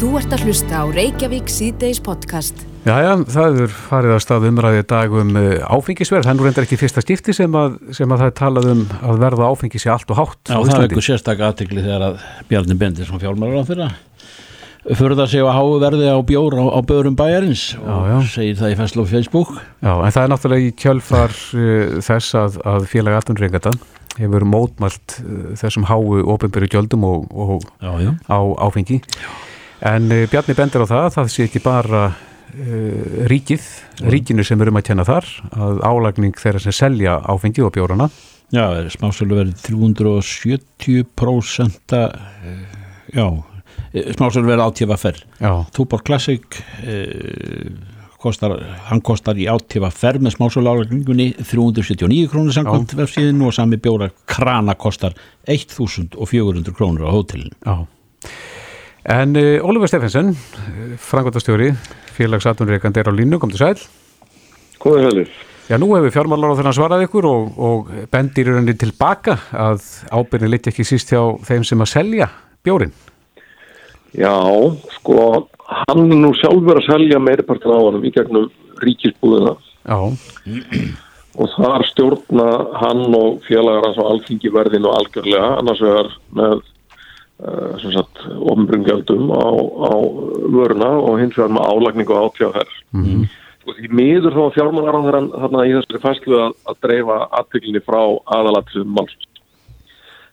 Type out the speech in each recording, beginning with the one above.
Þú ert að hlusta á Reykjavík síðdeis podcast. Jæja, það er farið að stað umræði dag um uh, áfengisverð. Það er nú reyndar ekki fyrsta skipti sem að, sem að það er talað um að verða áfengis í allt og hátt. Já, það er eitthvað sérstaklega aðtikli þegar að Bjarni Bendir sem fjálmarar á þeirra fyrir það sig að háu verði á bjór á, á börum bæjarins og Já, já. segir það í fæslu á Facebook Já, en það er náttúrulega í kjölfar uh, þess að, að félag atvinnurreikata hefur mótmælt uh, þessum háu ofinbyrju gjöldum og, og Já, já, á áfengi. En uh, Bjarni bendir á það, að það sé ekki bara uh, ríkið, ríkinu sem er um að tjena þar, að álagning þeirra sem selja áfengi og bjórana. já, smásölu verið 370% eh, já, smásölu verið átífaferð Já, Túborg Classic eh, kostar, hann kostar í átífaferð með smásölu álagningunni 379 krónur samkvæmt vefsíðin og sami bjóra krana kostar 1400 krónur á hótelinu. Já. En uh, Ólfur Steffensen, frangvöldastjóri, félagsatvinnurreikandi er á línu, kom til sæl. Góðið heldur. Já, nú hefur fjármálar á þennan svarað ykkur og, og bendir í rauninni tilbaka að ábyrni liti ekki síst hjá þeim sem að selja bjórin. Já, sko, hann nú sjálfur að selja meiripartin á hann í gegnum ríkisbúðina Já, og þar stjórna hann og félagar hans á alþingi verðinu algjörlega, annars vegar með sem sagt ofnbrungjaldum á, á vöruna og hins vegar með álagningu á átíðaferð. Mm. Og því miður þá fjármálar þeirra þarna í þessari fæslu að, að dreifa aðtöklinni frá aðalatriðum málsins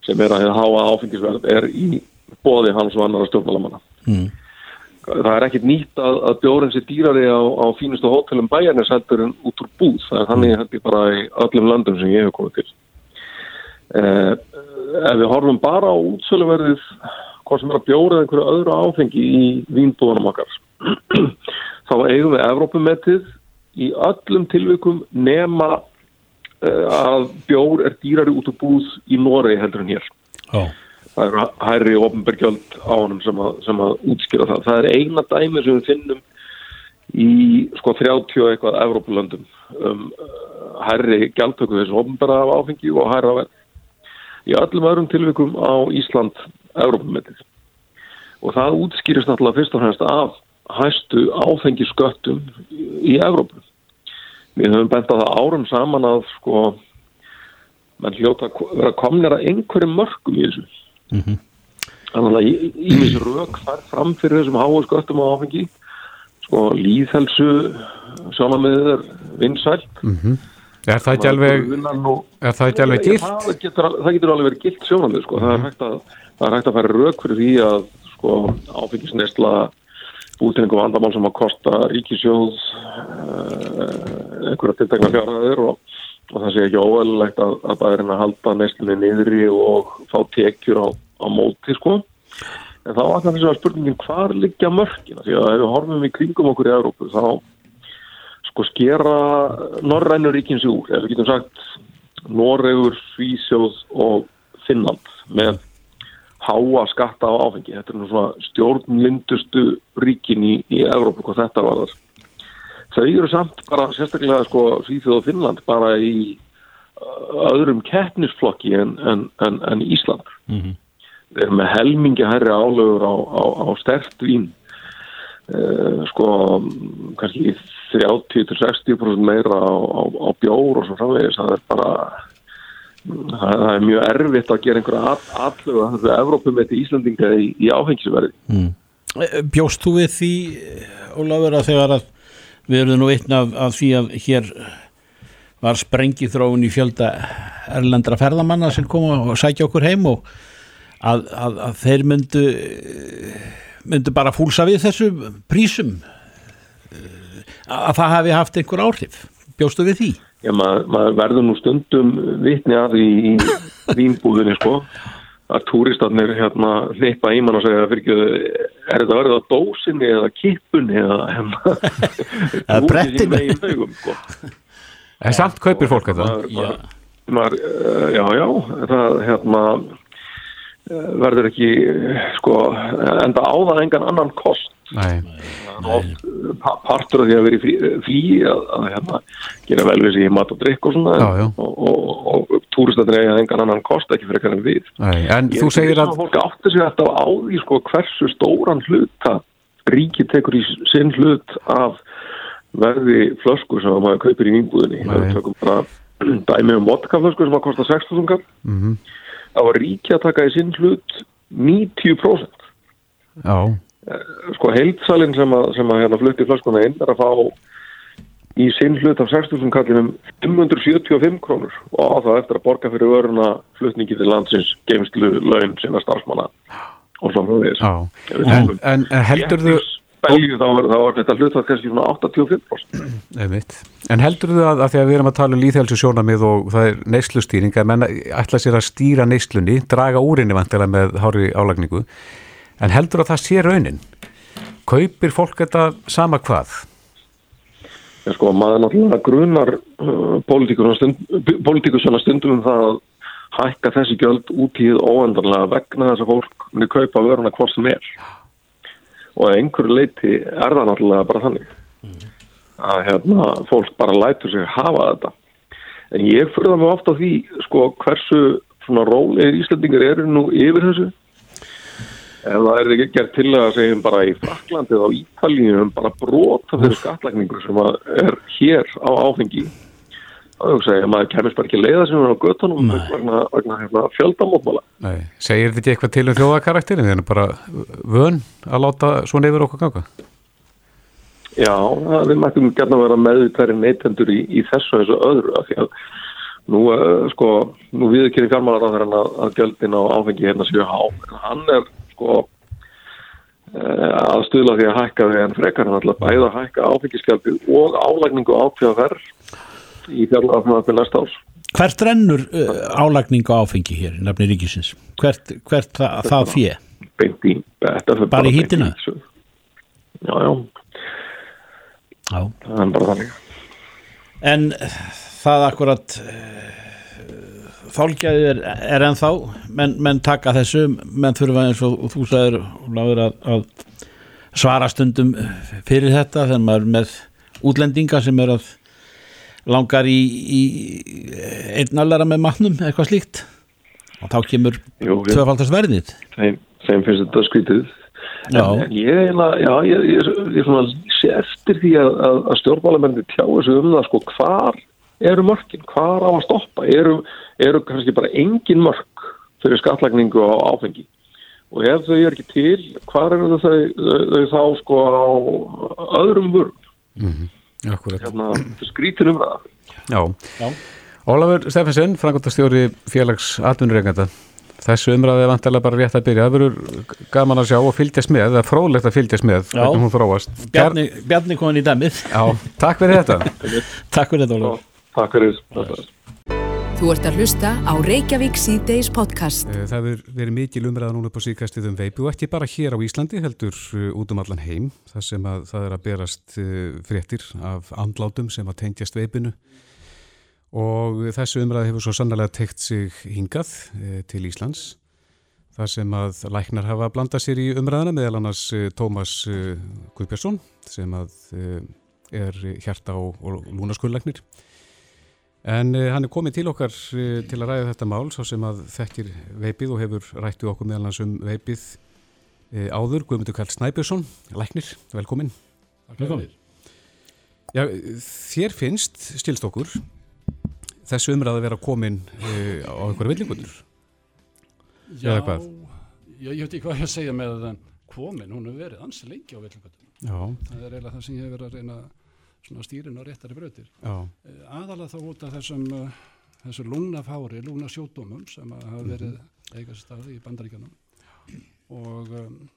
sem er að háa áfengisverð er í bóði hans og annara stjórnmálamanna. mm. það er ekkit nýtt að, að bjórin sér dýrari á, á fínustu hótelum bæjarnir seldur en út úr búð. Það er þannig ég bara í öllum löndum sem ég hef komið til. Eh, ef við horfum bara á útsöluverðið hvað sem er að bjóra eða einhverju öðru áfengi í vínbúðunum okkar þá eigum við Evrópumettið í öllum tilvikum nema eh, að bjór er dýrari út úr búð í Noregi heldur en hér Já, það eru hærri ofnbergjöld á honum sem sem að útskýra það. Það er eina dæmi sem við finnum í sko 30 og eitthvað Evrópulöndum um uh, hærri gjaldtöku þessu ofnbera af áfengi og hærra verð. Í öllum öðrum tilvikum á Ísland Evrópumetið. Og það útskýrist náttúrulega fyrst og fremst af hæstu áfengisköttum í Evrópu. Við höfum bent á það árum saman að sko menn hljóta að vera komnir að einhverjum mörgum í þessu. Þannig að ímis rauk þar fram fyrir þessum háu sköttum á áfengi. Sko líðhelsu sjónamiðið er vinsælt. Er það ekki alveg, er það ekki alveg gilt? það, getur, það getur alveg verið gilt sjónamið sko. það, er að, það er hægt að færa rauk fyrir því að sko, áfengisnesla útrynningum vandamál sem að kosta ríkisjóð uh, einhverja tiltekna fjárhæðir og, og það sé ekki óæðilegt að, að er að halda neslunni niðri og fá tekjur á, á móti sko. En þá var það þess að spurningin hvar liggja mörkina því að ef við horfum í kringum okkur í Európu þá sko skera norrænu ríkin sig úr, eða við getum sagt Noregur, Svísjóð og Finnland með háa skatta á áfengi. Þetta er nú svona stjórnlindustu ríkin í, í Európu hvað þetta var þar. Þau eru samt bara sérstaklega sko Svíþjóð og Finnland bara í uh, öðrum keppnisflokki en, en, en, en Ísland. Við erum með helmingi hærri álögur á, á, á stert vín. Uh, sko kannski 30-60% meira á, á, á bjór og svo framvegis. Það er bara það það er mjög erfitt að gera einhverja allu að er Evrópum eitt Íslandinga í, í áfengisverði. Eh, Bjóst þú við því, Ólafur, að þegar að við erum nú einn af, af því að hér var sprengið þróun í fjölda erlendra ferðamanna sem koma og sækja okkur heim og að, að, að þeir myndu myndu bara fúlsa við þessu prísum eh, að það hafi haft einhver áhrif bjóstu við því? Já, maður, maður verður nú stundum vitni að því í vínbúðinni sko að túristarnir hérna hleypa í mann og segja fyrir ekki, er þetta verið á dósinni eða kippunni eða hérna Eða brettinu. Í sko. En samt kaupir fólk þetta? maður, maður, eh, já, já, það hérna verður ekki eh, sko, enda á það engan annan kost. Nei, er oft pa- partur af því að vera í frí, frí að, að hérna, gera vel við sig í mat og drikk og svona Já, já. og, og, og túristatir eiga engan annan kost ekki fyrir en við. Nei, en Ég þú segir að að fólk átti sig alltaf á því sko, hversu stóran hluta ríki tekur í sinn hlut af verði flösku sem maður kaupir í vínbúðinni Nei. það tökum bara dæmi um vodka flösku sem að kosta 6.000 kall. Mm þá var ríki að taka í sinn hlut 90% Já, sko heildsalinn sem að, sem að hérna flutti flöskuna inn er að fá í sinn hlut af 6.000 kallinum 575 krónur og á það eftir að borga fyrir vöruna flutningi til landsins geimslu laun sinna starfsmanna og svo frá þess en, en heldur þú Belgíu þá var, þá var þetta hlut að kannski svona 85% Einmitt. En heldur þú að, að því að við erum að tala um líðhjálpsu sjónamið og það er neyslustýring að menn ætla sér að stýra neyslunni, draga úrinni vantilega með hári álagningu en heldur að það sé raunin? Kaupir fólk þetta sama hvað? en sko maður náttúrulega grunar uh, stund, pólitíkusana stundum um það að hækka þessi gjöld út í óendanlega vegna þess að fólk muni kaupa vöruna hvort sem er og einhverju leiti er það náttúrulega bara þannig. Að hérna fólk bara lætur sig hafa þetta. En ég fyrir það mig ofta því sko hversu rólegir Íslandingar eru nú yfir þessu. Ef það er ekki gert til að segjum bara í Fraklandi eða á Ítalíu um bara brota fyrir skatlækningu sem er hér á áfengi að maður kemist bara ekki leiða sem er á göttunum vegna, vegna hérna, fjöldamótmála Nei. Segir þetta ekki eitthvað til um þjóðakarakterin? Við erum bara vön að láta svona yfir okkur ganga? Já, við mættum gætna vera meðvitæri neytendur í, í þessu og þessu öðru af því að nú, uh, sko, nú viðkynni fjármálar að, að gjöldin á áfengi hérna séu há en hann er sko uh, að stuðla því að hækka því en frekar hann alltaf bæða að hækka áfengiskjaldið og álagningu ákveða verð í árs Hvert rennur uh, álagning á áfengi hér, í nafni ríkisins? Hvert, hvert það, það fjö? beint í fer Bara í þessu. Já, já, Já. það er bara þannig En það akkurat þálgjaði er, er ennþá menn, menn taka þessu menn þurfa eins og þú sagðir Ólafur, að, að svara stundum fyrir þetta þegar maður með útlendinga sem er að langar í, í einnallara með matnum eitthvað slíkt. Og þá kemur verðið þeim, þeim finnst þetta skrítið. Já. en, ég eiginlega, ég, ég, ég er svona eftir því að, að, að stjórnmálamenni tjáu sig um það sko hvar eru mörkin, hvar á að stoppa? Eru, eru kannski bara engin mörk fyrir skattlagningu á áfengi? Og ef þau eru ekki til hvar eru þau, þau, þau þá sko á öðrum vörn? Akkurat. Hérna, skrítin um það Já. Já. Ólafur Steffensen, frangotastjóri félags atvinnureikanda. Þessu umræði er vantilega bara rétt að byrja. Það verður gaman að sjá og fylgjast með, það er fróðlegt að fylgjast með hvernig hún þróast. Bjarni, Bjarni komin í dæmið Já, takk fyrir þetta. Takk fyrir þetta Ólafur Takk fyrir þetta Þú ert að hlusta á Reykjavík C-Days podcast. Eh, Það verið mikil umræða núna upp á síkastið um veipi og ekki bara hér á Íslandi heldur uh, út um allan heim þar sem að það er að berast uh, fréttir af andlátum sem að tengjast veipinu og þessu umræði hefur svo sannlega tekt sig hingað til Íslands þar sem að læknar hafa blandað sér í umræðina meðal annars Tómas Guðbjörnsson sem að er hjarta og, og lúnaskulllæknir En uh, hann er komið til okkar uh, til að ræða þetta mál, svo sem að þekkir veipið og hefur rættu okkur meðal hans um veipið uh, áður, Guðmundur Karl Snæbjörnsson, læknir, velkomin. Velkomin. Já, þér finnst, stilst okkur, þessu umræð að vera komin uh, á einhverja villingundur. Já, já, ég veit ekki hvað ég að segja með þann komin, hún hefur verið ansi lengi á villingötum. Já, Það er eiginlega það sem ég hef verið að reyna svona stýrin á réttari já, Eh, Aðalega þá út af þessum, uh, þessu lúnafári, lúnasjótumum sem hafa verið eigast staði í bandaríkjanum og um,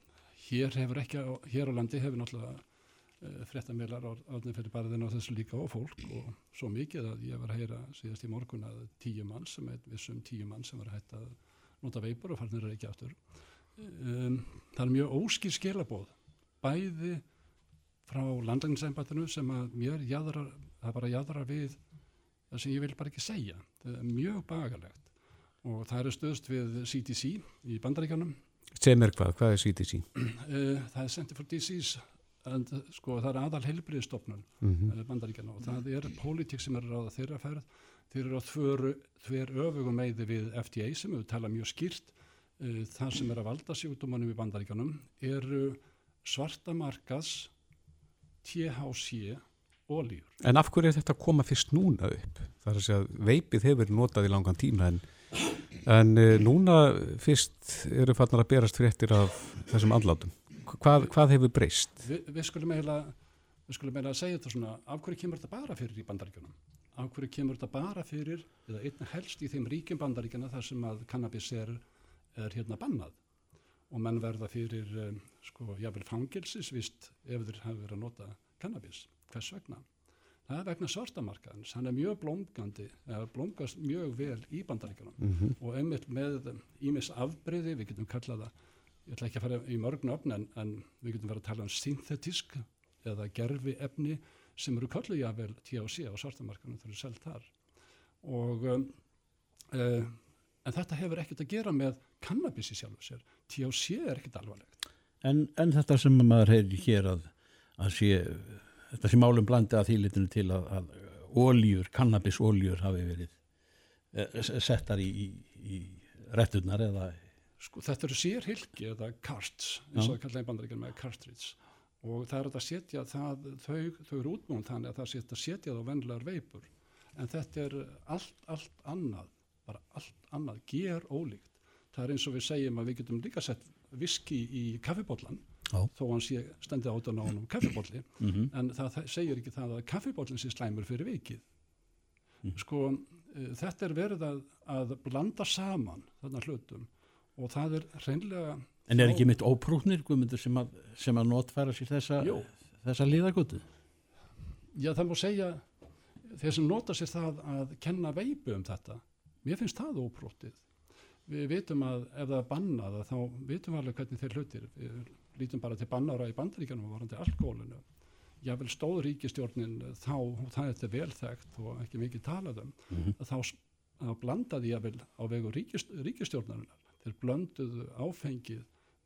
hér hefur ekki, á, hér á landi hefur náttúrulega uh, fréttamilar átnið fyrir barðin á þessu líka og fólk og svo mikið að ég var að heyra síðast í morgun að tíu mann sem er vissum tíu mann sem var að hætta að nota veipur og farnir er ekki aftur. Um, það er mjög óskýr skilabóð, bæði frá landlægningsembættinu sem að mér jæðrar, það bara jæðrar við það sem ég vil bara ekki segja. Það er mjög bagalegt og það eru stöðst við CDC í bandaríkjanum. sem er hvað, hvað er CDC? Uh, það er Center for Disease, en, sko, það er aðal heilbriðstofnun Mm mm. bandaríkjana og það er pólitík sem er á þeirra ferð þeir eru á þver, þver öfugum meði við FDA sem við tala mjög skýrt uh, það sem er að valda sjúkdómanum í bandaríkjanum eru svarta markas THC ólíur. En af hverju er þetta að koma fyrst núna upp? Það er að segja veipið hefur verið notað í langan tíma en, en uh, núna fyrst eru fannar að berast fréttir af þessum andlátum. Hvað, hvað hefur breyst? Vi, við skulum eiginlega segja þetta svona af hverju kemur þetta bara fyrir í bandaríkjunum? Af hverju kemur þetta bara fyrir eða einna helst í þeim ríkjum bandaríkjana þar sem að kannabis er, er hérna bannað og menn verða fyrir um, sko jáfnvel fangilsisvist ef þeir hafa verið að nota kannabis. Hvers vegna? Það er vegna svartamarkaðins. Hann er mjög blómgandi, eða blómgast mjög vel í bandaríkjunum Mm -hmm. og einmitt með ímis afbreyði, við getum kallað það, ég ætla ekki að fara í mörgn öfn en, en við getum verið að tala um synthetisk eða gerfi efni sem eru kalluð jáfnvel THC á svartamarkanum þau eru selt þar og um, uh, en þetta hefur ekkert að gera með kannabis í sjálfu sér. THC er ekkert alvarlegt. En, en þetta sem maður heyrir hér að, að sé, þetta sé málum blandi að þýlitinu til að, að óljur, kannabisóljur hafi verið eh, settar í, í, í retturnar eða sko þetta eru sérhylki eða karts eins og það kallaði bandaríkjum með cartridge. Og það er að setja það, þau, þau eru útbúin þannig að það setja það á venlegar veipur. En þetta er allt, allt annað bara allt annað, ger ólíkt það er eins og við segjum að við getum líka sett viski í kaffibóllan Já. þó hann sé stendið át á nánum kaffibólli mm en það, það segir ekki það að kaffibóllin sé slæmur fyrir vikið Mm. sko uh, þetta er verið að, að blanda saman þarna hlutum og það er hreinlega En er ekki mitt óprúknir guðmundur sem að, sem að notfæra sér þessa, þessa líðagutu? já það má segja þeir sem nota sér það að kenna veipu um þetta mér finnst það óprótið við vitum að ef það er bannað að þá vitum við alveg hvernig þeir hlutir. Við lítum bara til bannára í bandaríkjanum og varandi alkoholinu jável stóð ríkistjórnin þá það er þetta velþægt og ekki mikið talað um Mhm. að þá, þá blandaði jável á vegu ríkist, ríkistjórnarinnar þeir blönduðu áfengið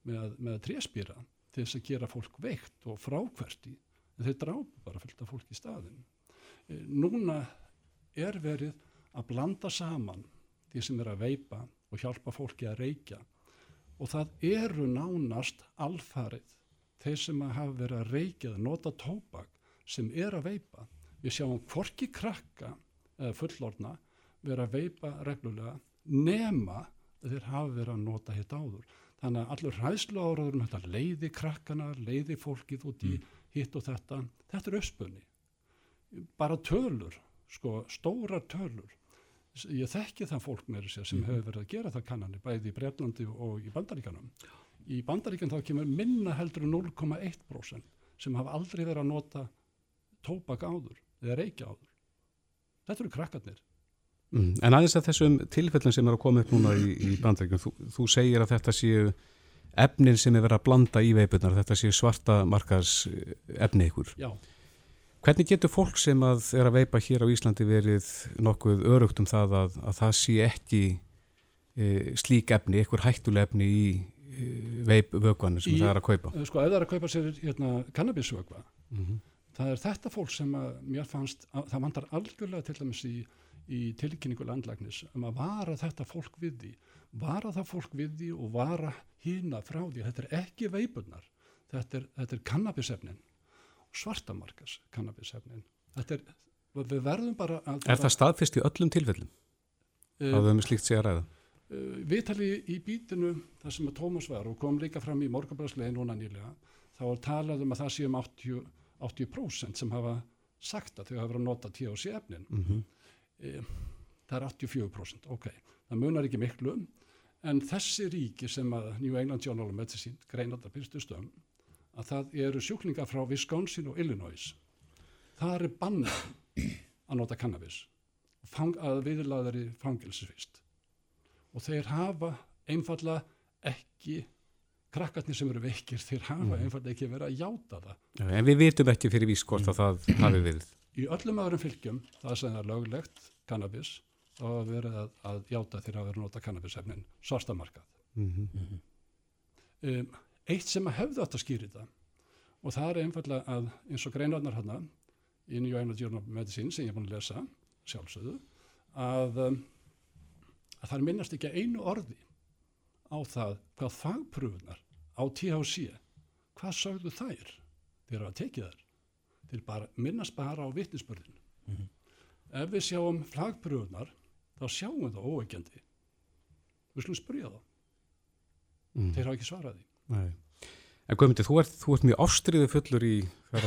með, með tréspýra til þess að gera fólk veikt og frákverti en þeir drápu bara fullt af fólk í staðin núna er verið að blanda saman því sem er að veipa og hjálpa fólki að reykja. Og það eru nánast alfarið þeir sem að hafa verið að reykja eða nota tóbak sem er að veipa. Við sjáum hvorki krakka eða fullorna vera að veipa reglulega nema að þeir hafa verið að nota hitt áður. Þannig að allur hræðslu áraður þetta leiði krakkana, leiði fólkið út í hitt og þetta, þetta er uppspunni bara tölur sko, stórar tölur ég þekki það fólk með þessi sem hefur verið að gera það kannanir bæði í Breitlandi og í Bandaríkanum í Bandaríkan þá kemur minna heldur en 0,1% sem hafa aldrei verið að nota tóbak áður eða reykja áður þetta eru krakkarnir Mm. En aðeins að þessum tilfellum sem er að koma upp núna í, í bandrækjum, þú, þú segir að þetta séu efnin sem er verið að blanda í veipunar, þetta séu svarta markas efni ykkur. já, Hvernig getur fólk sem að er að veipa hér á Íslandi verið nokkuð örugt um það að, að það sé ekki e, slík efni, ykkur hættuleg efni í e, veipvökvanir sem Í- það er að kaupa? Eh, sko ef það er að kaupa sér hérna, kannabisvögva Mm það er þetta fólk sem að mér fannst að, það vantar algjörlega til dæmis í, í tilkynningu landlæknis um að vara þetta fólk við því. Vara það fólk við því og vara hína frá því, þetta er ekki veipurnar. Þetta er, er kannabisefnin svartamarkas kannabisefnin þetta er, við verðum bara að Er það staðfist í öllum tilfellum? uh, að þau um slíkt sé að ræða? uh, viðtali í bítinu þar sem að Tómas var og kom líka fram í morgablaðslegin núna nýlega þá er talað um að það sé um 80, 80% sem hafa sagt að þau hafa verið að nota THC efnin Mm e, það er 84% ok, það munar ekki miklu en þessi ríki sem að New England Journal of Medicine greinar það byrstust um að það eru sjúklingar frá Wisconsin og Illinois. Það er bannað að nota cannabis fang, að viðlaðari fangilsfist og þeir hafa einfalla ekki krakkarnir sem eru veikir þeir hafa einfalla ekki verið að játa það. En við vitum ekki fyrir vís hvort að það hafi verið. í öllum öðrum fylgjum það sem er löglegt cannabis þá hafa verið að, að játa þeir hafa verið að nota cannabisefnin svartamarkað Mm -hmm. um, eitt sem að hefði átt að skýri þetta. Og það er einfallega að eins og greinarnar hana í New England Journal of Medicine sem ég er búin að lesa sjálfsögðu að, um, að það minnast ekki einu orði á það hvað fagpröfunar á THC hvað sögðu þær þegar það tekið þær. Til bara, minnast bara á vitnisbörðin ef við sjáum flagpröfunar þá sjáum við það óegjandi við skulum spyrja þá. Mm. þeir hafa ekki svarað því Nei. En Guðmundi, þú ert, þú ert mjög ástriðu fullur í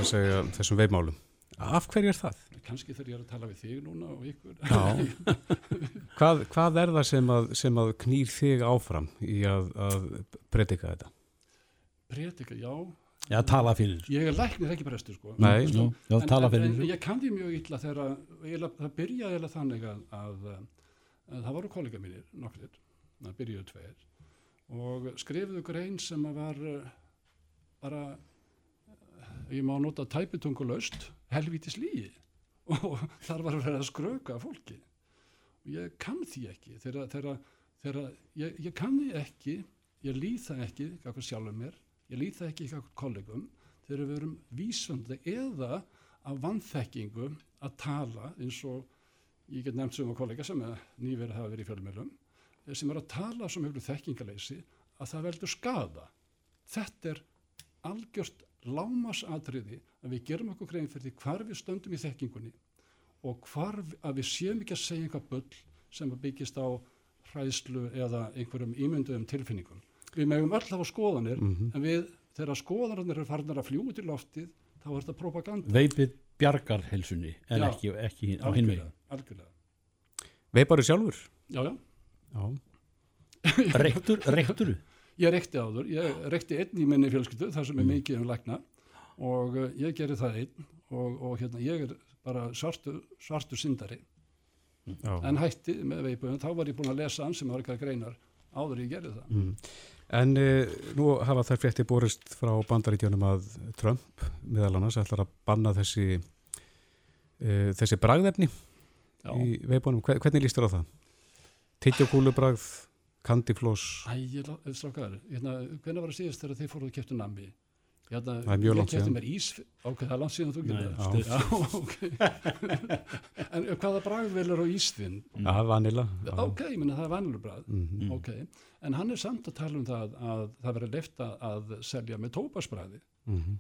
segja, þessum veimálum. Af hverju er það? kannski þegar ég er að tala við þig núna og ykkur Já. Hvað, hvað er það sem að, sem að knýr þig áfram í að, að predika þetta? predika, já, Já, tala fyrir ég er læknir ekki prestur sko Nei. Já, já, en, tala en, fyrir en þessu. ég kann því mjög illa þegar það byrjaði eða þannig að, að, að það voru kollega mínir nokkrir, það byrjuðu tveir og skrifuðu grein sem að var eh, bara eh, ég má nota tæpitungulaust helvítis lígi og þar var að vera að skröka fólki. Og ég kann því ekki. Þegar, þegar ég, ég kann því ekki ég líð það ekki eitthvað sjálfum mér ég líð það ekki eitthvað kollegum þegar við erum vísvöndi eða af vannþekkingu að tala eins og ég get nefnt sem að kollega sem er nýverið hafa verið í fjölmjölum sem er að tala sem hefur þekkingaleysi að það veldur skada þetta er algjört lámasatriði að við gerum okkur grein fyrir því hvar við stöndum í þekkingunni og hvar að við séum ekki að segja eitthvað bull sem að byggist á hræðslu eða einhverjum ímynduðum tilfinningum. Við megum öll hafa skoðanir en við, þegar skoðanarnir eru farnar að fljúi til loftið, þá er þetta propaganda. Veipið bjargar helsunni en Já. ekki, ekki á hinn veginn. Algjörlega. Veiparu sjálfur? Já, já. Reyktur, reyktur Ég reykti áður, ég reykti einn í minni fjölskyldu, þar sem er mikið um lækna og uh, ég gerði það einn og, og hérna ég er bara svartu, svartu syndari Já. en hætti með veipum, þá var ég búin að lesa ansið margar greinar áður ég gerði það. Mm. En uh, nú hafa þær frétti borist frá bandaríkjunum að Trump meðal annars ætlar að banna þessi, uh, þessi bragðefni Já. í veipunum. Hver, hvernig líst þér á það? Tittjókúlubragð, kandiflós, Æ, ég strákar, hérna, hvernig var það síðast þegar þið fóruð að kæftu nammi? Hérna, Það er mjög langt síðan. ís, ok, það er langt síðan þú Nei, getur það. Já, ok. en hvaða bragðvel er á ísþinn? ja, vanila. Já. Ok, ég menna það er vanilur bragð. Mhm. Ok, en hann er samt að tala um það að það verður lefta að selja með tópasbræði Mhm.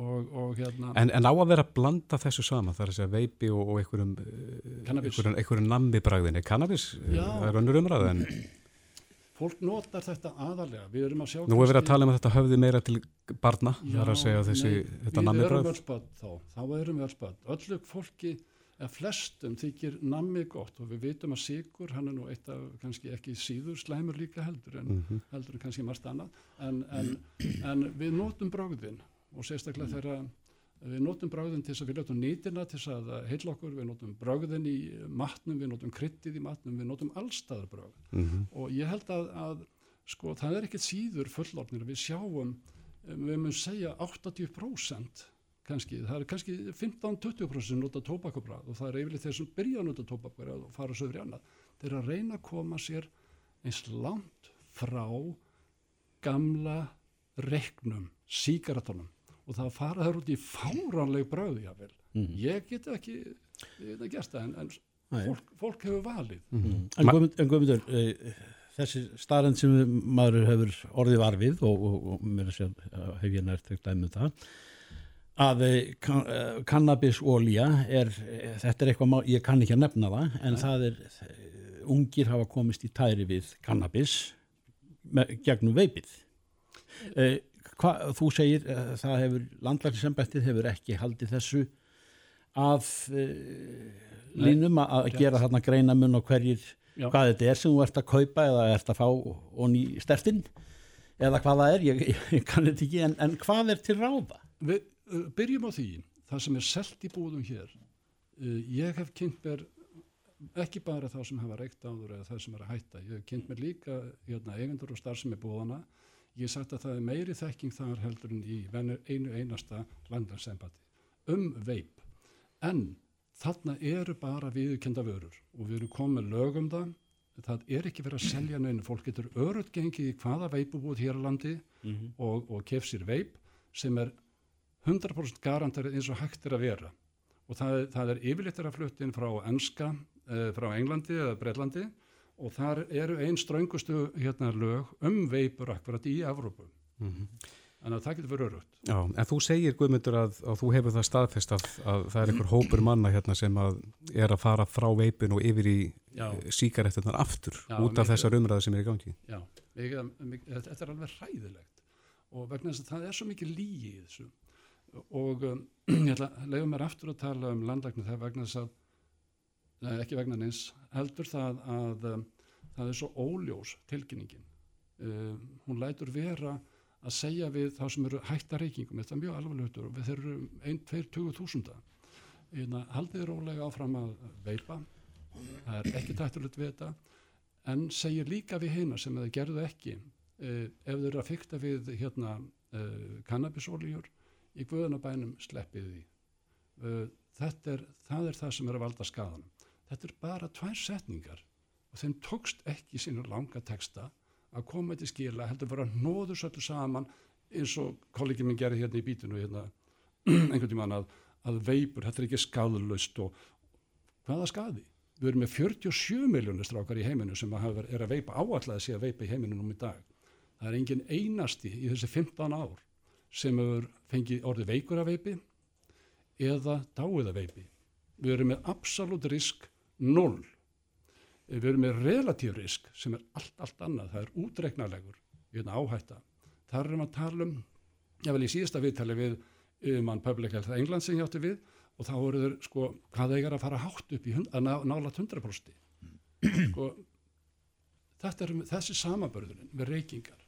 Og, og hérna, En, en á að vera að blanda þessu saman, það er að segja veipi og, og einhverjum, eh, einhverjum, einhverjum nammi bragðinni. Cannabis, eh, Já. það er önnur umræða en fólk notar þetta aðalega, við erum að sjá nú er verið að tala um að þetta höfði meira til barna, það er að segja þessi, nei, þetta spödd þá, þá erum við öll spödd. Öllu fólki, eða flestum þykir nammi gott og við vitum að sigur, hann er nú eitt af kannski ekki síður slæmur líka heldur en, Mhm. heldur en kannski margt annað. En, en, en við notum bragðin og sérstaklega þegar við notum bragðin til þess að við notum nýtina til þess að heilla okkur, við notum bragðin í matnum, við notum kryttið í matnum, við notum allstaðar bragð Mhm. og ég held að, að sko, það er ekkert síður fullorðnir við sjáum, eh, við munum segja 80% kannski, það er kannski 15-20% sem nota tóbakabræð og það er yfirleitt þeir sem byrja að nota tóbakabræð og fara söður í annað. Þeir að reyna að koma sér eins langt frá gamla reknum, síkaratónum og það fara þær út í fáránleg bröðu jáfnvel. Mhm. Ég get ekki ég get ekki gert það en, en Nei. fólk, fólk hefur valið. En Guðmund- en Guðmundur, uh, þessi starrend sem maður hefur orðið varfið og, og, og mér að segja, uh, hef ég nært ekki dæmi um það að uh, kann, uh, kannabisólía er, þetta er eitthvað, má- ég kann ekki að nefna það en það er, ungir hafa komist í tæri við kannabis gegnum veipið uh, hva, þú segir uh, það hefur, landlæknisembættið hefur ekki haldið þessu að uh, línum að, gera þarna greina mun og hverjir Já. hvað þetta er sem þú ert að kaupa eða ert að fá og ný stertinn eða hvað það er, ég, ég kann þetta ekki en, en hvað er til ráða? Við uh, byrjum á því, það sem er selt í búðum hér. Uh, ég hef kynnt mér ekki bara þá sem hafa reykt áður eða það sem er að hætta. Ég hef kynnt mér líka hérna, eigendur og starfsemi búðana. Ég sagt að það er meiri þekking þar heldur en í einu einasta landarsembati um veip. En þarna eru bara viðurkenda vörur og við erum komið með lög um það. Það er ekki verið að selja neina. Fólk getur örutt gengið í hvaða veipubúð hér á landi og, og kef sér veip sem er 100% garanterið eins og hægt er að vera og það, er- það er yfirleitt að flutta inn frá enska, uh, frá Englandi eða Breitlandi og þar eru einn ströngustu hérna lög um veipur akkurat í Evrópu. Þannig að það getur verið örugt. Já, en þú segir Guðmundur að, að þú hefur það staðfest að, að það er einhver hópur manna hérna sem að er að fara frá veipin og yfir í Já. síkarettunar aftur Já, út af mikið. þessar umræði sem er í gangi. Já, mikið, mikið, þetta er alveg hræðilegt og vegna þess að það er svo mikið þessu og um, ég ætla að leiða mér aftur að tala um landlækni það er vegna þess að ekki vegna neins, heldur það að um, það er svo óljós tilkynningin. Um, hún lætur vera að segja við þá sem eru hætta reykingum, þetta er mjög alvarleg hlutur við þeir eru 1-2-20 þúsunda. Hérna, haldið rólega áfram að veipa það er ekki tættulegt við þetta en segir líka við hina sem þeir gerðu ekki uh, ef þeir eru að fykta við hérna uh, kannabisóljur í guðanabænum sleppið því. Uh, er, það er það sem er að valda skadanum þetta er bara tvær setningar og þeim tókst ekki sínu langa texta að koma til skila heldur bara nóður söllu saman eins og kollegi minn gerði hérna í bítinu hérna, einhvern tímann að, að veipur, þetta er ekki skadlaust og hvaða skadi? Við erum með 47 miljónir strákar í heiminu sem að er að veipa áallega sé að veipa í heiminu núm í dag. Það er engin einasti í þessi 15 ár sem hefur fengið orðið veikur að veipi eða dáið að veipi. Við erum með absolutt risk 0. Við erum með relatív risk sem er allt, allt annað. Það er útreiknarlegur í hérna áhætta. Það erum að tala um, ég vel í síðasta viðtali við um hann Public Health England sem ég átti við og þá eru þeir sko hvað þeir að fara hátt upp í hund, ná, nála 100% sko þetta er þessi samabörðurinn við reykingar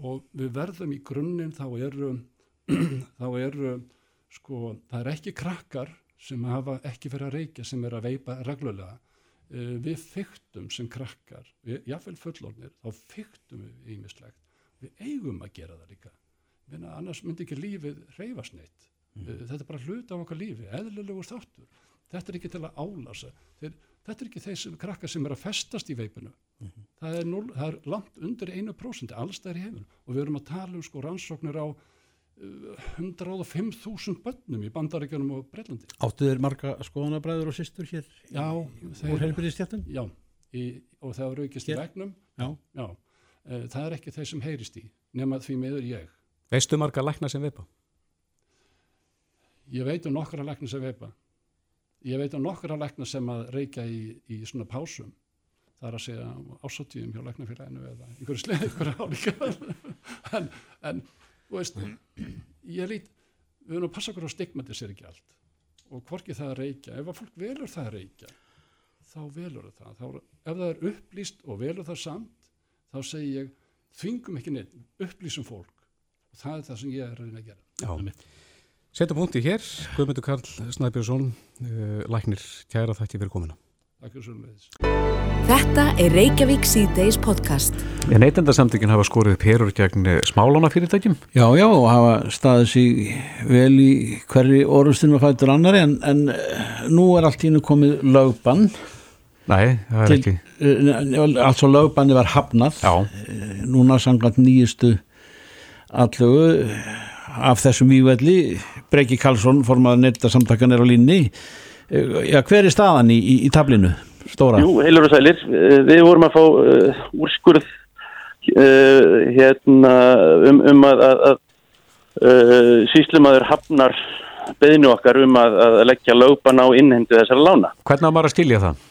og við verðum í grunninn þá eru þá eru sko það er ekki krakkar sem hafa ekki fyrir að reykja sem er að veipa reglulega uh, við fyktum sem krakkar jáfnveil fullornir þá fyktum við ímislegt við eigum að gera það líka. Minna, annars myndi ekki lífið reyfast neitt. Mm. þetta er bara hlut af okkar lífi eðlilegur þáttur. Þetta er ekki til að álasa. Þeir, þetta er ekki þeir sem krakkar sem er að festast í veipinu. Mm það, er 0, það er langt undir 1% alls það er heiminu og við erum að tala um sko rannsóknir á 105.000 bönnum í bandaríkjunum og Breitlandi Áttu þeir marga skoðanabræður og sýstur hér Já, úr heilbyrðistjættum? Já, í, og það eru aukist í vegnum Já. Já, uh, það er ekki þeir sem heyrist í nema því meður ég Veistu marga lækna sem veipa? Ég veit um nokkra lækna sem veipa. Ég veit um nokkra lækna sem að reykja í, í svona pásum. Það er að segja ásatíðum hjá læknafélaginu eða einhverju sleið, einhverju álíka. en, en, þú veist, ég lít, við erum að passa okkur á stigmatisir ekki allt. Og hvorki það að reykja, ef að fólk velur það að reykja, þá velur það. Þá, ef það er upplýst og velur það samt, þá segi ég, þvingum ekki neitt, upplýsum fólk. Og það er það sem ég er að reyna að gera. Já. Setjum punkti hér, Guðmundur Karl Snæbjörnsson, uh, læknir, kæra þætti fyrir komina. Takk fyrir svolítið. Þetta er Reykjavík C-Days podcast. En neytendasamtökin hafa skorið perur gegn smálánafyrirtækjum? Já, já, og hafa staðið sig vel í hverju orðustunum að fætur annari en, en eh, nú er allt í hennu komið lögbann. Nei, það er ekki. Altså lögbanni var hafnað. Já. Núna samkvæmt nýjustu allugu af þessum vývelli Breki Karlsson, formaður neytendasamtakan er á línni. Já, hver er staðan í, í, í tablinu? Stóra? Jú, heilur og sælir. Við vorum að fá uh, úrskurð uh, hérna um, um að, að, að uh, síslumadur hafnar beðinu okkar um að, að leggja lögban á innhendu þessara lána. Hvernig á maður að stilja það?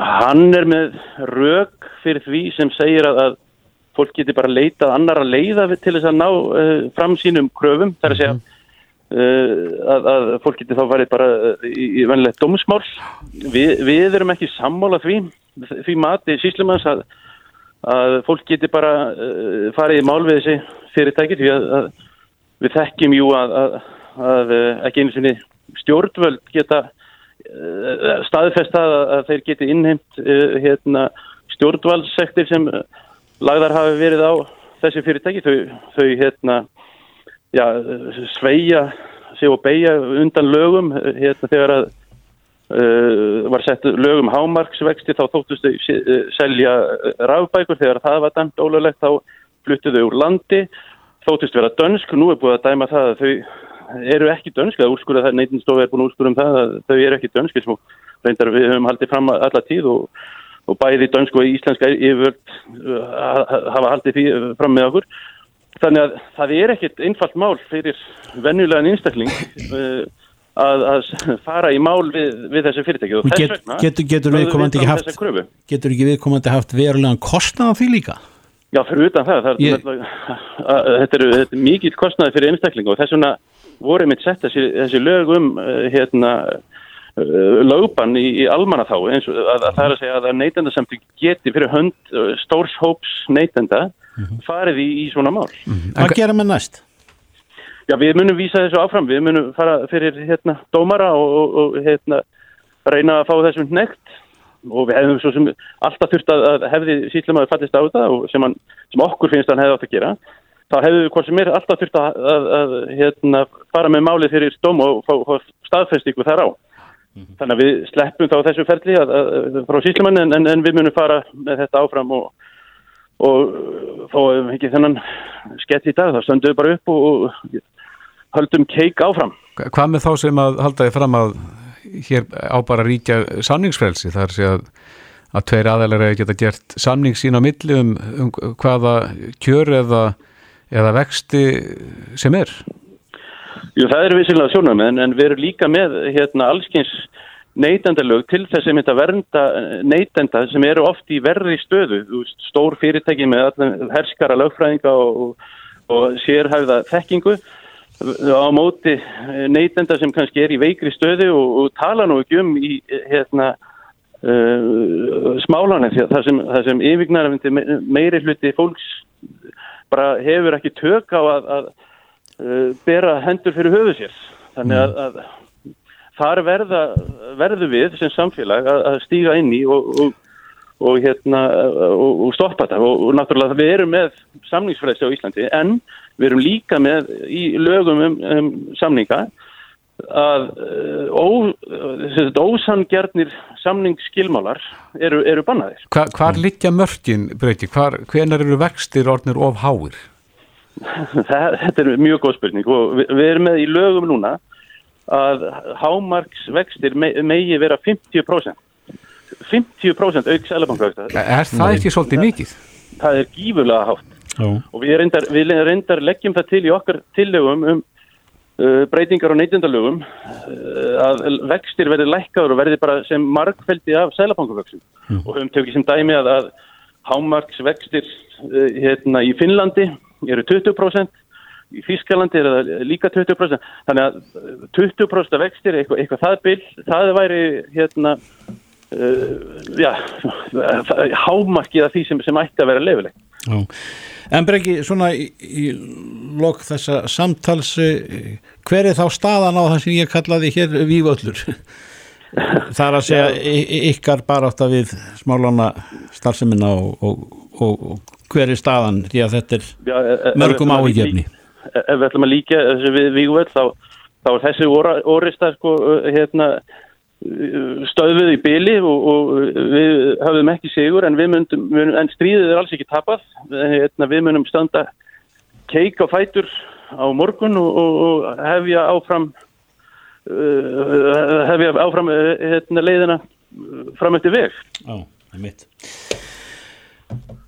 Hann er með rög fyrir því sem segir að, að fólk geti bara leitað annar að leiða til þess að ná fram sínum kröfum. Það er að segja mm -hmm. Uh, að, að fólk getur þá farið bara í, í vennilegt dómsmál. Vi, við erum ekki sammála því því mati síslumanns að, að fólk getur bara uh, farið í mál við þessi fyrirtæki því að, að við þekkjum jú að ekki einu sinni stjórnvöld geta staðfestað að þeir geti innheimt hérna, stjórnvaldsektir sem lagðar hafi verið á þessi fyrirtæki. Þau, þau hérna já, sveia sig og beigja undan lögum hérna þegar að uh, var sett lögum hámarksvexti þá þóttust þau selja rafbækur þegar það var dæmt ólöglegt þá fluttuðu úr landi. Þóttust vera dönsk, nú er búið að dæma það að þau eru ekki dönsk að úrskurða það, neitinstofi er búin að úrskurða um það að þau eru ekki dönsk eins og reyndar við höfum haldið fram alla tíð og, og bæði dönsk og íslenska yfirvöld hafa haldið fram með okkur þannig að það er ekkit einfalt mál fyrir venjulegan einstakling uh, að, að fara í mál við, við þessi fyrirtæki. Og þess vegna getur, getur við haft getur ekki viðkomandi haft verulegan kostnað af því líka? Já, fyrir utan það, það Ég- þetta er, þetta er mikið kostnaði fyrir einstaklingu og þess vegna voru mitt sett þessi, þessi lög um uh, hérna, uh, lögbann í, í almannaþá eins og að, að það er að segja að neytendasamtök geti fyrir hönd uh, stórs hóps neytenda farið í, í svona mál. Hvað gera með næst? Já, við munum vísa þessu áfram, við munum fara fyrir hérna, dómara og, og, og hérna, reyna að fá þessum nekt og við hefum svo sem alltaf þurft að, að hefði sítlemaður fallist á þetta og sem, hann, sem okkur finnst að hann hefði átt að gera þá hefðu við hvort sem er alltaf þurft að, að, að hérna, fara með málið fyrir dóm og fá, fá staðfestingu þar á. Þannig að við sleppum þá þessu ferli að, að, frá síslimann en, en, en við munum fara með þetta áfram og, og fáum ekki þennan skett í dag, þá stöndum við bara upp og, og höldum keik áfram. Hvað með þá sem að halda þið fram að hér á bara ríkja samningsfrelsi þar sé að, að tveir aðeinar geta gert samning sín á milli um, um hvaða kjör eða, eða vexti sem er? Jú, það eru vissilega sjónum en, en við erum líka með hérna allskins neytendalög til þess að mynda vernda neytenda sem eru oft í verri stöðu, stór fyrirtæki með herskara lögfræðinga og, og, sérhæfða þekkingu. Á móti neytenda sem kannski er í veikri stöðu og, og tala nú ekki um í hérna uh, smálana það sem, sem yfirgnarfindi meiri hluti fólks bara hefur ekki tök á að, að uh, bera hendur fyrir höfu sér. Þannig að, að þar verða, verðu við sem samfélag að, að stíga inn í og, og, og, hérna, og, stoppa þetta og, náttúrulega við erum með samningsfræðsi á Íslandi en við erum líka með í lögum um, um samninga að uh, ó, ósangjarnir samningsskilmálar eru, eru bannaðir. Hva, hvar liggja mörkin, breyti? Hvenar eru vextir orðnir of háir? Það, þetta er mjög góð spurning og við, við erum með í lögum núna að hámarksvextir me, megi vera 50%. 50% auk sælabankavexta. Er það ekki svolítið mikið? Það er gífurlega hátt Já. og við reyndar, við reyndar leggjum það til í okkar tillögum um uh, breytingar á neytindalögum uh, að vextir verði lækkaður og verði bara sem markfeldi af sælabankavextum og höfum tekið sem dæmi að, að hámarksvextir uh, hérna í Finnlandi eru 20% í Þískalandi er það líka 20% þannig að uh, 20% vextir eitthvað, eitthvað það bil, það væri hérna uh, já, hámarkið af því sem, sem ætti að vera leifilegt Já. En Breki, svona í, í lok þessa samtals eh, hver er þá staðan á það sem ég kallaði hér víföllur? Það er að segja ykkar bara átt að við smálána starfseminna og, og, og, og hver er staðan því að þetta er mörgum áhugjefni. Ef við ætlum að líka þessu við vígvöld þá, þá er þessi óristar sko, hérna, stöðuð í byli og, og við höfum ekki sigur en, myndum, en stríðið er alls ekki tapað. Hérna, við munum standa keik á fætur á morgun og, og, og hefja áfram uh, hefja áfram uh, hérna, leiðina uh, fram eftir veg. Já, það er mitt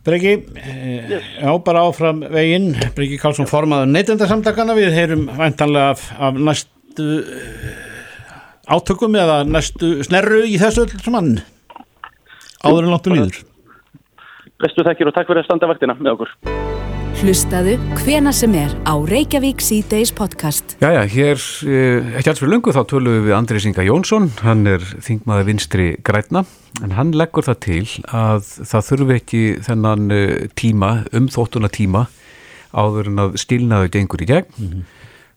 Breki, eh, já bara áfram veginn, Breki Karlsson formaður neytendasamtakana, við heyrum væntanlega af, af næstu eh, átökum eða næstu snerru í þessu öll saman. Áður en langt og líður Bestu þekkir og takk fyrir að standa vaktina með okkur. Hlustaðu hvena sem er á Reykjavík C-Days podcast. Jæja, hér, eh, ekki alls fyrir löngu þá tölum við við Andrés Inga Jónsson, hann er þingmaður vinstri grætna, en hann leggur það til að það þurfi ekki þennan eh, tíma, umþóttuna tíma, áður en að stilnaðu gengur í gegn.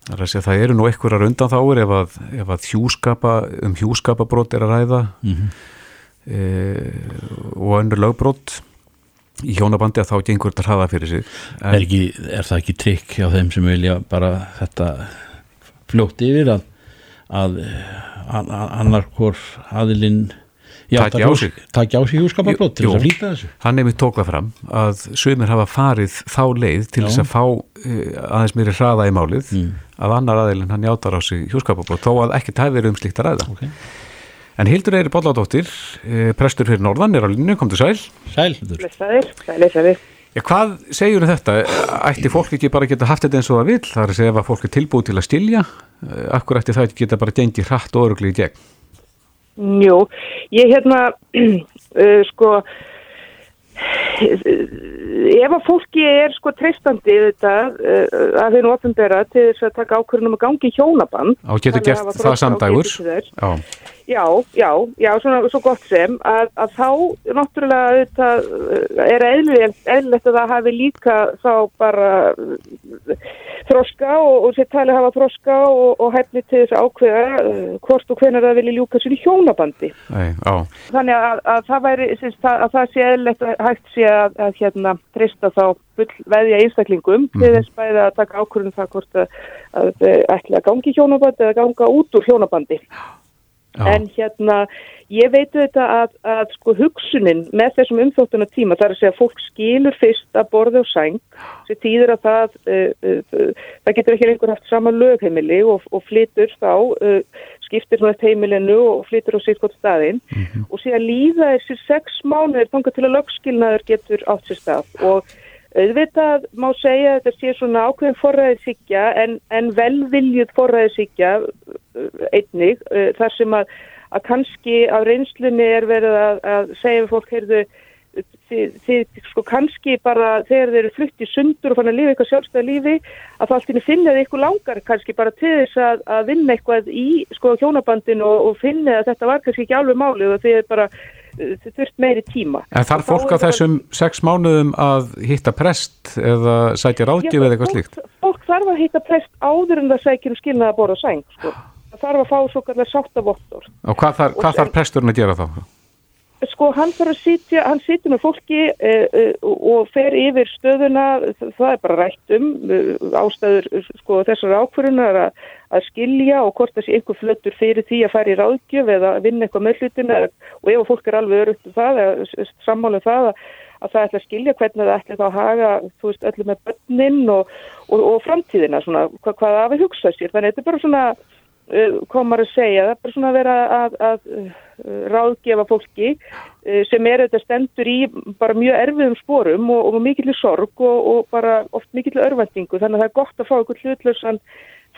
Það er að segja, það eru nú einhverjar undan þáur ef að, ef að hjúskapa, um hjúskapabrót er að ræða. E, og önnur lögbrót í hjónabandi að þá gengur þetta hraða fyrir sig. er, ekki, er það ekki trikk hjá þeim sem vilja bara þetta fljótt yfir að, að, að, að annar hvort aðilinn Taki á sig. taki á sig hjúskapablót til þess að flýta þessu Hann hefði tókað fram að sömur hafa farið þá leið til þess að fá uh, aðeins meiri hraða í málið að annar aðeilin hann játar á sig hjúskapabrót þó að ekki tæði verið um slíkt að ræða. Ok. En Hildur Eiri Bolladóttir, uh, prestur fyrir Norðan, er á línu, kom til sæl. Sæl, Hildur. Blessaðir, sælir, sælir. Já, hvað segjur þetta? Ætti fólk ekki bara geta haft þetta eins og það vil? Það er að segja ef að fólk er tilbúið til að stilja Akkur ætti það ekki geta bara gengið hratt og örugli í gegn? Jú, ég hérna uh, sko ef að fólki er sko treystandi þetta uh, að þeirra ofnbæra til þess að taka ákvörðunum að gangi hjónabann og getur gert það samdægur já. Já, já, já svona, svo gott sem að, að þá náttúrulega þetta uh, er eðlilegt að það hafi líka þá bara uh, þroska og, og sér tali hafa þroska og, og hefni til þess að ákveða uh, hvort og hvenar það vilja ljúka sér í hjónabandi Ei, þannig að, að það væri að það sé eðlilegt að hægt sé að, að hérna trista þá veðja einstaklingum mm. til þess bæði að taka ákvörðum það hvort að, að ætla að gangi hjónabandi eða ganga út úr hjónabandi. Já. En hérna, ég veitu þetta að, að sko hugsunin með þessum umþóttuna tíma, það er að segja að fólk skilur fyrst að borða og sæng, sem týðir að það, uh, uh, það getur ekki einhver haft sama lögheimili og, og flytur þá, uh, skiptir svona heimilinu og flytur á sýrkot staðinn mm -hmm. og síðan líða þessi sex mánuðir þanga til að lögskilnaður getur átt sér stað og auðvitað má segja að þetta sé svona ákveðin forræðisíkja en, en velviljut forræðisíkja uh, einnig uh, þar sem að, að kannski á reynslunni er verið að, að segja við fólk, heyrðu, þið, þið sko kannski bara þegar þeir eru flutt í sundur og fann að lifa eitthvað sjálfstæða lífi að það alltaf finna þið eitthvað langar kannski bara til þess að, að vinna eitthvað í sko hjónabandin og, og finna að þetta var kannski ekki alveg málið og þið er bara þurft meiri tíma. En þarf fólk á þessum sex mánuðum að hitta prest eða sætja ráðgjöf eða eitthvað slíkt? Fólk þarf að hitta prest áður en það sækir um skilnaða og sæng, sko. Það þarf að fá svo kallar sáttavottor. Og hvað þarf, hvað þarf presturinn að gera þá? Sko hann þarf að sitja, hann sitja með fólki uh, uh, og fer yfir stöðuna, það er bara rætt um uh, ástæður sko þessar ákvörunar að, að skilja og hvort sé einhver flöttur fyrir því að fara í ráðgjöf eða vinna eitthvað með hlutina. Og ef fólk er alveg örugt um það, sammálu um það að, að það ætla að skilja hvernig það ætla þá að haga, þú veist, öllu með börnin og, og, og framtíðina svona, hvað, hvað að hugsa sér, þannig að þetta er bara svona komar að segja, það er bara svona að vera að, að ráðgefa fólki eh, sem er þetta stendur í bara mjög erfiðum sporum og, og mikill sorg og, og bara oft mikill örvendingu þannig að það er gott að fá einhvern hlutlösan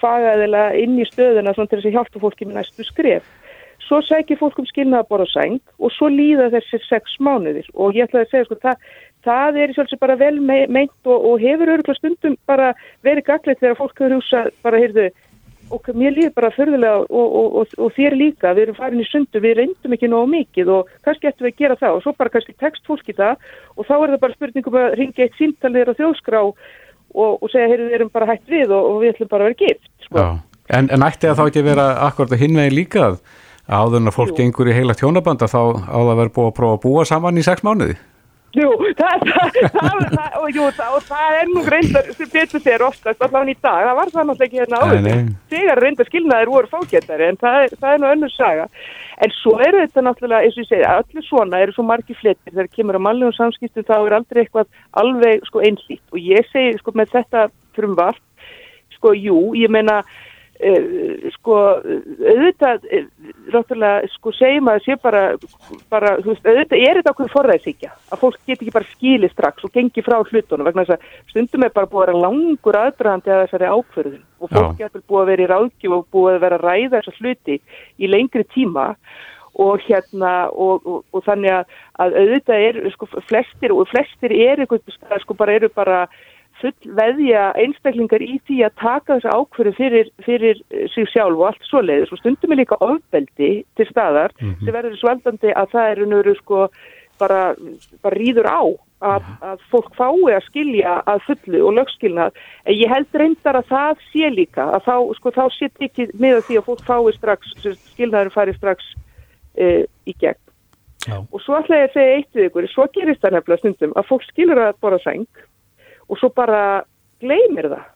fagaðila inn í stöðuna til þess að hjálpa fólki með næstu skref. Svo sækir fólk um skilnaða bóra sæng og svo líða þessi sex mánuðir. Og ég ætlaði að segja sko það, það er sjálfsög bara vel meint og, og hefur öruglega stundum bara verið gaglegt þegar fólk hefur húsað bara heyrðu og mér líður bara förðulega og, og, og, og þér líka, við erum farin í sundu, við reyndum ekki nógu mikið og kannski ættum við að gera það og svo bara kannski text fólk í það og þá er það bara spurningum að ringja eitt síntalið á þjóðskrá og segja, heyrðu, við erum bara hægt við og við ætlum bara að vera gift. Sko. En, en ætti að þá ekki vera akkurat að hinvegi líka að áður en að fólk gengur í heila tjónabanda þá á það að vera búið að prófa að búa saman í sex mánuði? Jú, það, það, það, og, jú, og það er nú reyndar sem betur sér oftast allavega í dag, það var það náttúrulega ekki hérna áður. þegar reyndar skilnaðir voru fákjættari en það er, er nú önnur saga. En svo eru þetta náttúrulega, eins og ég segja allir svona eru svo margi flettir þegar kemur á mannlegum samskiptum þá er aldrei eitthvað alveg sko einlít og ég segi sko með þetta frumvart sko jú, ég meina sko auðvitað uh, náttúrulega sko segjum að sé bara, bara veist, auðvitað er þetta okkur forræðsíkja að fólk get ekki bara skili strax og gengi frá hlutunum vegna þess að stundum er bara búið að vera langur aðdraðandi að þessari ákverðin og fólk getur búið að vera í ráðgjöf og búið að vera að ræða þessa hluti í lengri tíma og hérna og, og, og þannig að, að auðvitað er sko flestir og flestir er sko bara eru bara full veðja einstaklingar í því að taka þessu ákverðu fyrir, fyrir sig sjálf og allt svo leiðis og stundum er líka ofbeldi til staðar mm -hmm. sem verður svaldandi að það eru nöru sko bara, bara rýður á að, að fólk fái að skilja að fullu og lögskilnað. En ég held reyndar að það sé líka að þá, sko, þá sitt ekki með því að fólk fái strax, skilnaður fari strax e, í gegn. Já. og svo ætla ég að segja eitt við ykkur, svo gerist það nefnilega stundum að fólk skilur að bora seng og svo bara gleymir það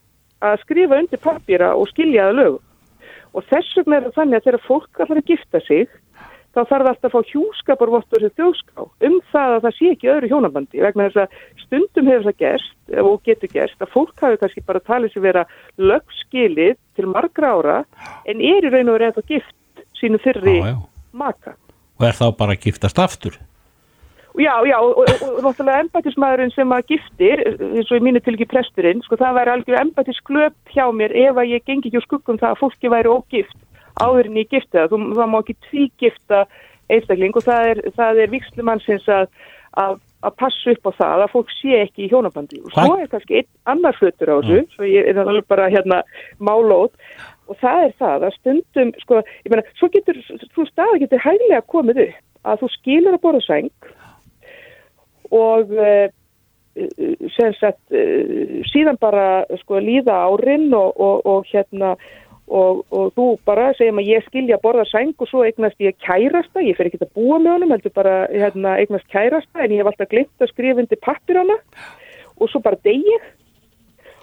að skrifa undir pappýra og skilja það lögum. Og þess vegna er það þannig að þegar fólk að fara að gifta sig þá þarf alltaf að fá hjúskaparvottur sem þjóská um það að það sé ekki öðru hjónabandi vegna þess að stundum hefur það gerst og getur gerst að fólk hafi kannski bara talið sér vera lögskilið til margra ára en er í raun og verið að gift sínu fyrri já, já. maka. Og er þá bara að giftast aftur? Já, já, og, og, og náttúrulega embætismæðurinn sem að giftir, eins og í mínu til ekki presturinn, sko það væri algjör embætisklöp hjá mér ef að ég gengi ekki úr skuggum það að fólki væri ógift áður en ég gifta það. Þú, það má ekki tvígifta einstakling og það er, er vikslumannsins að, að, að passa upp á það að fólk sé ekki í hjónabandi. Og svo er kannski einn annar hlutur á þessu, svo ég er alveg bara hérna málót og það er það að stundum, sko, ég meina, svo getur, þú staði getur hæglega komið upp að þú skilur að borða sæng og sem sagt uh, síðan bara sko líða árin og, og, og hérna og, og þú bara segjum að ég skilja að borða sæng og svo eignast ég kærasta. Ég fer ekki að búa með honum, heldur bara hérna, eignast kærasta en ég hef alltaf glimt að skrifa undir pappir hana. Og svo bara degið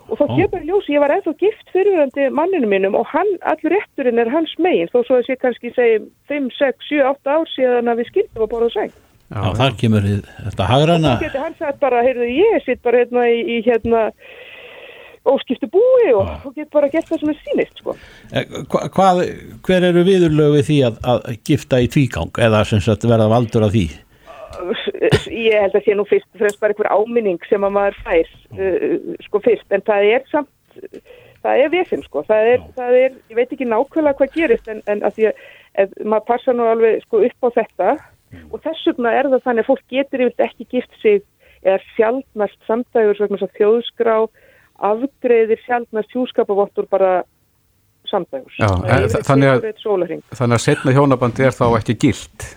og þá kemur í ljós, ég var ennþá gift fyrirvændi manninu mínum og hann, allur rétturinn er hans megin, þó svo að ég kannski segi 5, 6, 7, 8 ár síðan að við skildum að borða sæng. Já, Já þar kemur þetta hagrana. Og hann sagði bara, heyrðu, ég sitt bara hérna í, í hérna óskiptu búi og þú getur bara gert það sem er sínist, sko. Eh, hva, hvað, hver eru viðurlögu því að, að gifta í tvígang eða sem sagt verða valdur af því? ég held að sé nú fyrst fremst bara einhver áminning sem að maður fær uh, sko fyrst, en það er samt það er vefinn sko, það er, það er ég veit ekki nákvæmlega hvað gerist en, en að því að maður passa nú alveg sko upp á þetta mm. og þess vegna er það þannig að fólk getur yfir ekki gift sig eða sjálfnast samdægur svona þjóðskrá afgreðir sjálfnast hjúskapavottur bara samdægur þannig að, að setna hjónabandi er þá ekki gilt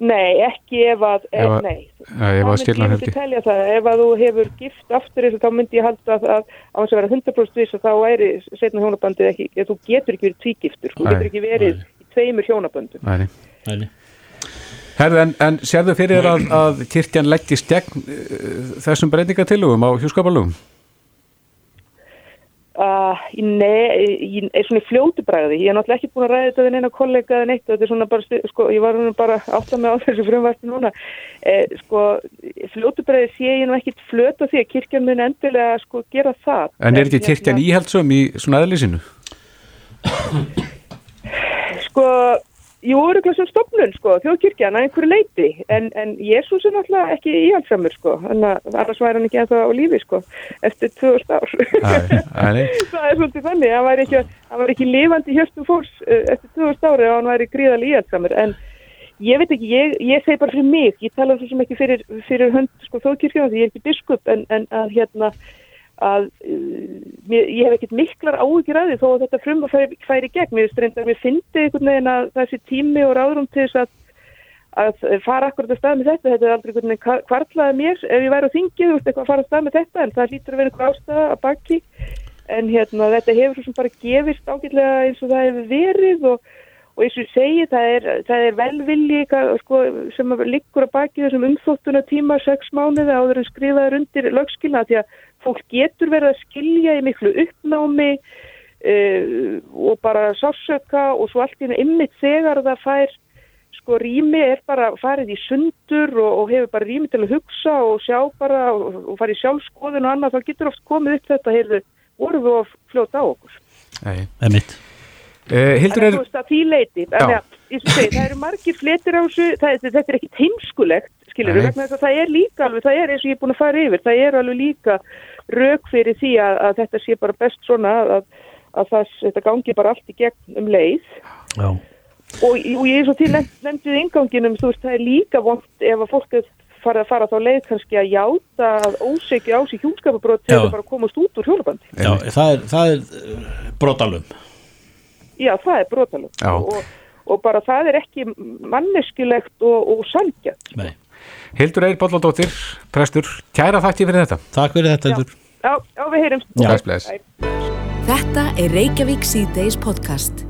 Nei, ekki ef að, ef, nei, ja, ef að skilna helgi. Ef að þú hefur gift aftur þessu, þá myndi ég halda að, að á þess að vera 100% viss og þá væri setna hjónabandið ekki, þú getur ekki verið tvígiftur, þú getur ekki verið í tveimur hjónabandum. Nei, nei. Herðu, en, en sérðu fyrir að, að kirkjan leggist gegn uh, þessum breytingatilugum á hjúskapalugum? Uh, nei, ég er svona í fljótu bræði, ég er náttúrulega ekki búin að ræða þetta við neina kollega eða neitt þetta er svona bara, sko, ég var bara átt að með á þessu frumvæsti núna, eh, sko, fljótu bræði sé ég nú ekkit flöt á því að kirkjan mun endilega, sko, gera það. En er ekki kirkjan íhaldsum í svona aðlýsinu? Sko, Jú, öruglega sem stopnun, sko, þjóðkirkjan að einhverju leiti, en, en Jésús er náttúrulega ekki íhaldsamur, sko, annars væri hann ekki ennþá á lífi, sko, eftir 2000 ár. Það er svolítið þannig, hann væri ekki, ekki lifandi hjöstum fólks eh, eftir 2000 ári og hann væri gríðal íhaldsamur, en ég veit ekki, ég, ég segi bara fyrir mig, ég tala svo sem ekki fyrir, fyrir hönd, sko, þjóðkirkjan, því ég er ekki biskup, en, en að hérna, að uh, ég hef ekkert miklar áhugir að því þó að þetta frum að færi, færi gegn. Mér finnst mér fyndi einhvern veginn að þessi tími og ráðrum til þess að, að fara akkurat að stað með þetta þetta er aldrei einhvern veginn kvartlaði mér. Ef ég væri á þingið, þú veist eitthvað að fara að stað með þetta en það lítur að vera einhver ástæða að baki. En hérna þetta hefur svo sem bara gefist ágætlega eins og það hefur verið og, og eins og ég segi það er, það er velvilji sko, sem liggur að baki þessum umþóttuna tíma, sex mánuði áður en skrifaður undir lögskilna því að fólk getur verið að skilja í miklu uppnámi uh, og bara sásöka og svo allt í ennum ymmit þegar það fær sko rými er bara farið í sundur og, og hefur bara rými til að hugsa og sjá bara og, og farið í sjálfskoðun og annað þá getur oft komið upp þetta heyrðu, voru við að fljóta á okkur. Nei, það er mitt uh, Hildur er Það eru margir fletir á þessu þetta er ekki heimskulegt skilur við vegna þess að það er líka alveg, það er eins og ég er búin að fara yfir, það er alveg líka rauk fyrir því að, að þetta sé bara best svona að, að það, þetta gangi bara allt í gegn um leið Já. og, og ég er svo til nefndið inganginum, þú veist, það er líka vond ef að fólk fara að fara þá leið kannski að játa að ósegja á sig hjúnskapabrót til að bara komast út úr hjólabandi. Já, það er, það er uh, brotalum. Já, það er brotalum og, og bara það er ekki manneskilegt og, og sangjart. Nei. Hildur Eir Bolladóttir, prestur, kæra þakki fyrir þetta. Takk fyrir þetta, Hildur. Já, já, við bless. Þetta er Reykjavík C-Days podcast.